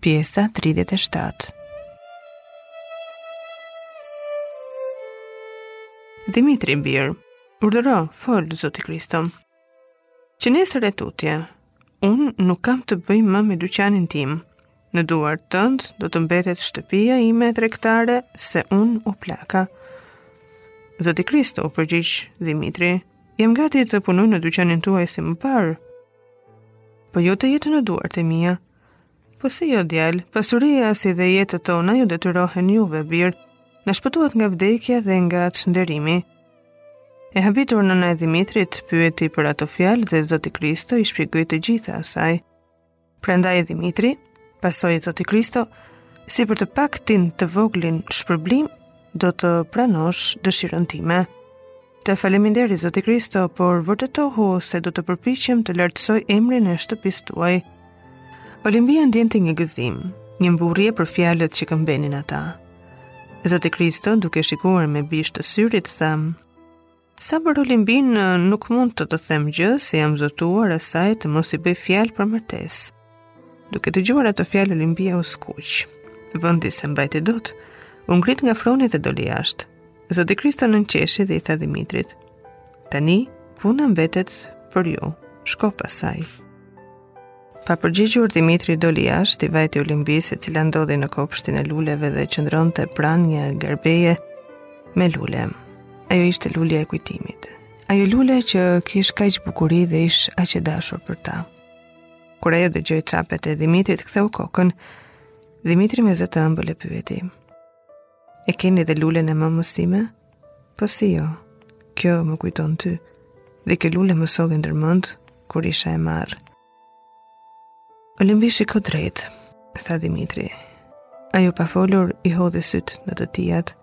Pjesa 37 Dhimitri bir, urdhëro, fol, zoti Kristo. Që nesër e tutje, unë nuk kam të bëj më me dyqanin tim. Në duar tënd do të mbetet shtëpia ime tregtare se unë u plaka. Zoti Kristo, u përgjigj Dhimitri, jam gati të punoj në dyqanin tuaj si më parë. Po jo të jetë në duart e mia. Po si jo djalë, pasuria si dhe jetët tona ju detyrohen juve bir. Na shpëtuat nga vdekja dhe nga çnderimi. E habitur nëna e Dhimitrit, pyeti për ato fjalë dhe Zoti Kristo i shpjegoi të gjitha asaj. Prandaj Dhimitri, pasoi Zoti Kristo, si për të paktin të voglin shpërblim, do të pranosh dëshirën time. Të faleminderit Zoti Kristo, por vërtetohu se do të përpiqem të lartësoj emrin e shtëpisë tuaj. Olimbia ndjente një gëzim, një mburrje për fjalët që këmbenin ata. Zoti Kristo, duke shikuar me bisht të syrit, tha, Sa për Olimbinë nuk mund të të them gjë se jam zotuar asaj të mos i bëj fjalë për martesë. Duke dëgjuar ato fjalë Olimbia u skuq. Vendi s'e mbajti dot, u ngrit nga froni dhe doli jashtë. Zoti Kristo nënqeshi dhe i tha Dhimitrit, tani puna mbetet për ju, shko pas saj. Pa përgjigjur, Dhimitri doli jashtë, i vajti Olimbisë e cila ndodhej në kopshtin e luleve dhe qëndronte pranë një garbeje me lule. Ajo ishte lulja e kujtimit. Ajo lule që kish kaq bukuri dhe ish aq e dashur për ta. Kur ajo dëgjoi çapet e Dhimitrit ktheu kokën, Dhimitri me zë të ëmbël e pyeti. E keni dhe lulen e mëmës sime? Po si jo, kjo më kujton ty, dhe kjo lule më solli ndër mend, kur isha e marrë. Olimbi, shiko drejt, tha Dhimitri. Ajo pa folur i hodhi sytë në të tijat.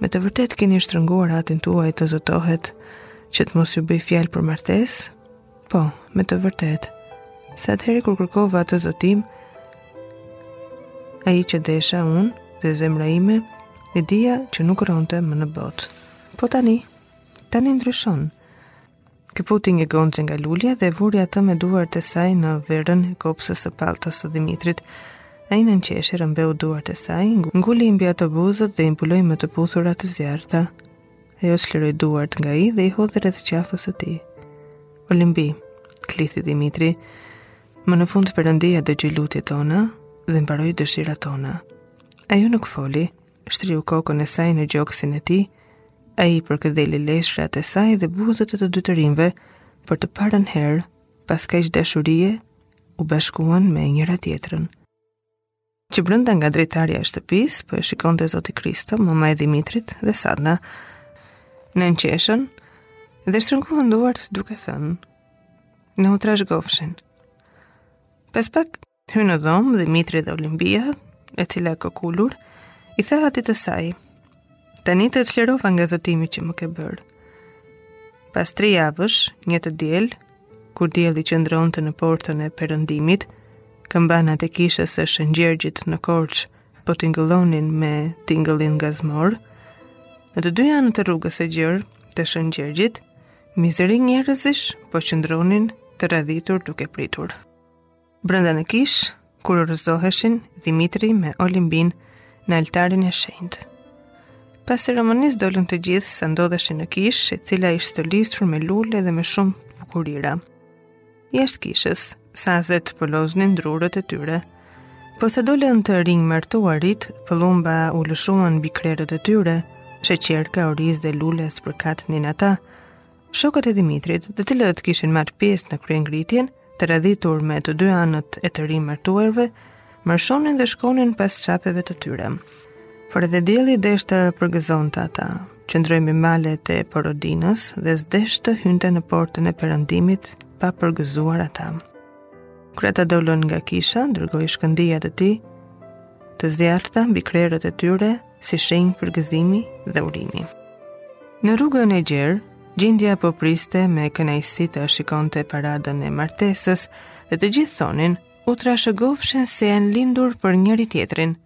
Me të vërtetë keni shtrënguar atin tuaj të zotohet që të mos ju bëjë fjalë për martesë? Po, me të vërtetë, se atëherë kur kërkova atë zotim, ai që desha unë dhe zemra ime, e dija që nuk rronte më në botë. Po tani, tani ndryshon. Këputi një gonxhe nga lulja dhe vuri atë me duart e saj në vërën e kopsës së paltos së Dhimitrit. Ai nënqeshi, rrëmbeu duart e saj, nguli mbi ato buzët dhe i mbuloi me të puthura të zjarrta. Ajo çliroi duart nga ai dhe i hodhi rreth qafës së tij. Olimbi, klithi Dimitri, më në fund perëndia dëgjoi lutjet tona dhe mbaroi dëshirat tona. Ajo nuk foli, shtriu kokën e saj në gjoksin e tij, ai përkëdheli leshrat e saj dhe buzët e të dy të rinjve, për të parën herë, pas kaqë dashurie, u bashkuan me njëra-tjetrën. Që brënda nga dritarja e shtëpisë po e shikonte zoti Kristo, mëma e Dimitrit dhe Sadna, nënqeshën, dhe shtrënguan duart duke thënë, na u trashëgofshin. Pas pak, hynë në dhomë, Dimitri dhe Olimpia, e cila kokulur, i tha atit të saj, Tani të çlirova nga zotimi që më ke bërë. Pas tri javësh, një të diel, kur dielli qëndronte në portën e perëndimit, këmbanat e kishës së Shën Gjergjit në Korçë po tingëllonin me tingëllim gazmor, në të dy anët e rrugës së gjërë të Shën Gjergjit, mizëri njerëzish po qëndronin të radhitur duke pritur. Brenda në kishë kurorëzoheshin Dimitri me Olimbin në altarin e shenjtë. Pas ceremonisë dolën të gjithë sa ndodheshin në kishë, e cila ish stolisur me lule dhe me shumë bukurira. Jashtë kishës, sazet po loznin drurët e tyre. Posa dolën të rinj martuarit, pëllumba u lëshuan mbi krerët e tyre, sheqerka, oriz dhe lule spërkatnin ata, Shokët e Dimitrit, të cilët kishin marrë pjesë në kryengritjen, të radhitur me të dy anët e të rinj martuarve, marshonin dhe shkonin pas çapeve të tyre. Por edhe dielli desh të përgëzonte ata, qëndroi mbi malet e Porodinës dhe s'desh të hynte në portën e Perëndimit pa përgëzuar ata. Kur ata dolën nga kisha, dërgoi shkëndijat e tij të zjarrta mbi krerët e tyre, si shenjë përgëzimi dhe urimi. Në rrugën e gjerë, gjindja po priste me kënaqësi të shikonte paradën e martesës dhe të gjithë thonin, u trashëgofshin se janë lindur për njëri tjetrin.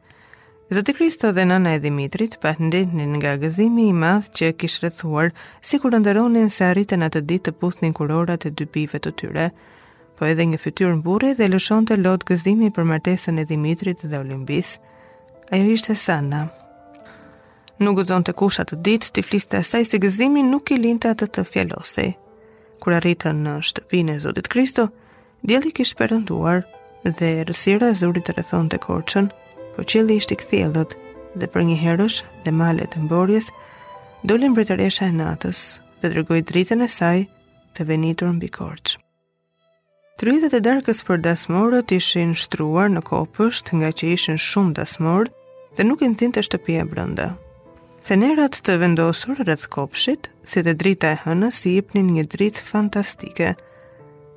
Zoti Kristo dhe nëna e Dimitrit pandehnin nga gëzimi i madh që kish rrethuar, sikur ëndërronin se arritën atë ditë të puthnin kurorat e dy bijve të tyre. Po edhe një fytyrë mburrej dhe lëshonte lot gëzimi për martesën e Dimitrit dhe Olimbisë. Ajo ishte Sana. Nuk guxonte kush atë ditë t'i fliste asaj se gëzimi nuk e linte atë të fjalosej. Kur arritën në shtëpinë e Zotit Kristo, dielli kishte perënduar dhe errësira zuri të rrethonte Korçën, po qielli ishte i kthjellët dhe përnjëherësh te malet e Mborjes doli mbretëresha e natës dhe dërgoi dritën e saj të venitur mbi Korçë. Tryezat e darkës për dasmorët ishin shtruar në kopësht ngaqë ishin shumë dasmorë dhe nuk i nxinte shtëpia brenda. Fenerat të vendosur rreth kopshtit, si dhe drita e hënës jepnin një dritë fantastike.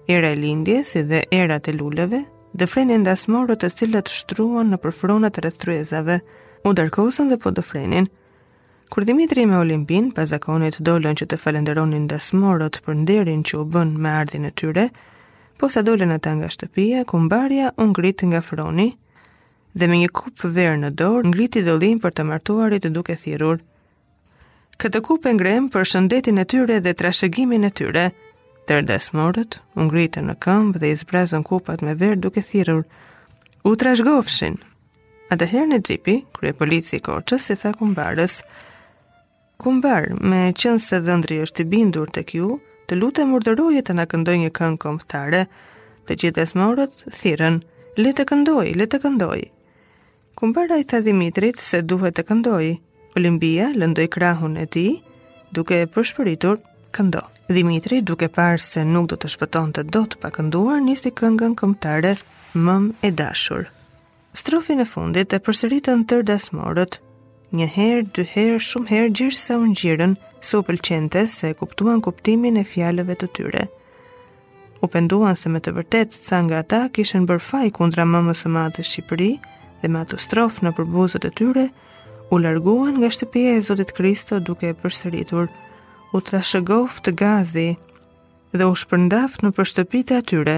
Era e lindjes si dhe erat e luleve dëfrenin dasmorët të cilët shtruan nëpër fronat rreth tryezave, u darkosën dhe po dëfrenin. Kur Dimitri me Olimpinë pas zakonit dolën që të falënderonin dasmorët për nderin që u bënë me ardhin e tyre, posa dolën ata nga shtëpia, kumbara u ngrit nga froni dhe me një kupë verë në dorë ngriti dollinë për të martuarit duke thirrur. Këtë kupë e ngrem për shëndetin e tyre dhe trashëgimin e tyre. Tërë dasmorët u ngritën në këmbë dhe i zbrazën kupat me verë duke thirrur. U trashëgofshin. Atëherë Nexhipi, kryepolici i Korçës i tha kumbarës, Kumbar, meqënëse dhëndri është i bindur tek ju, të lutem urdhëroje të na këndojë një këngë kombëtare, të gjithë dasmorët thirrën, le të këndojë, le të këndojë. Kumbara i tha Dimitrit se duhet të këndojë, Olimpia lëndoi krahun e tij, duke pëshpëritur, këndo. Dimitri, duke parë se nuk do të shpëtonte dot pa kënduar, nisi këngën kombëtare, mëmë e dashur. Strofën e fundit e përsëritën tërë dasmorët. Një herë, dy herë, shumë herë gjersa u ngjirën, se u pëlqente se kuptuan kuptimin e fjalëve të tyre. U penduan se me të vërtetë ca nga ata kishin bërë faj kundra mëmës së madhe Shqipëri dhe me atë strof nëpër buzët e tyre, u larguan nga shtëpia e Zotit Kristo duke e përsëritur, u trashëgoftë gazi dhe u shpërndanë nëpër shtëpitë e tyre,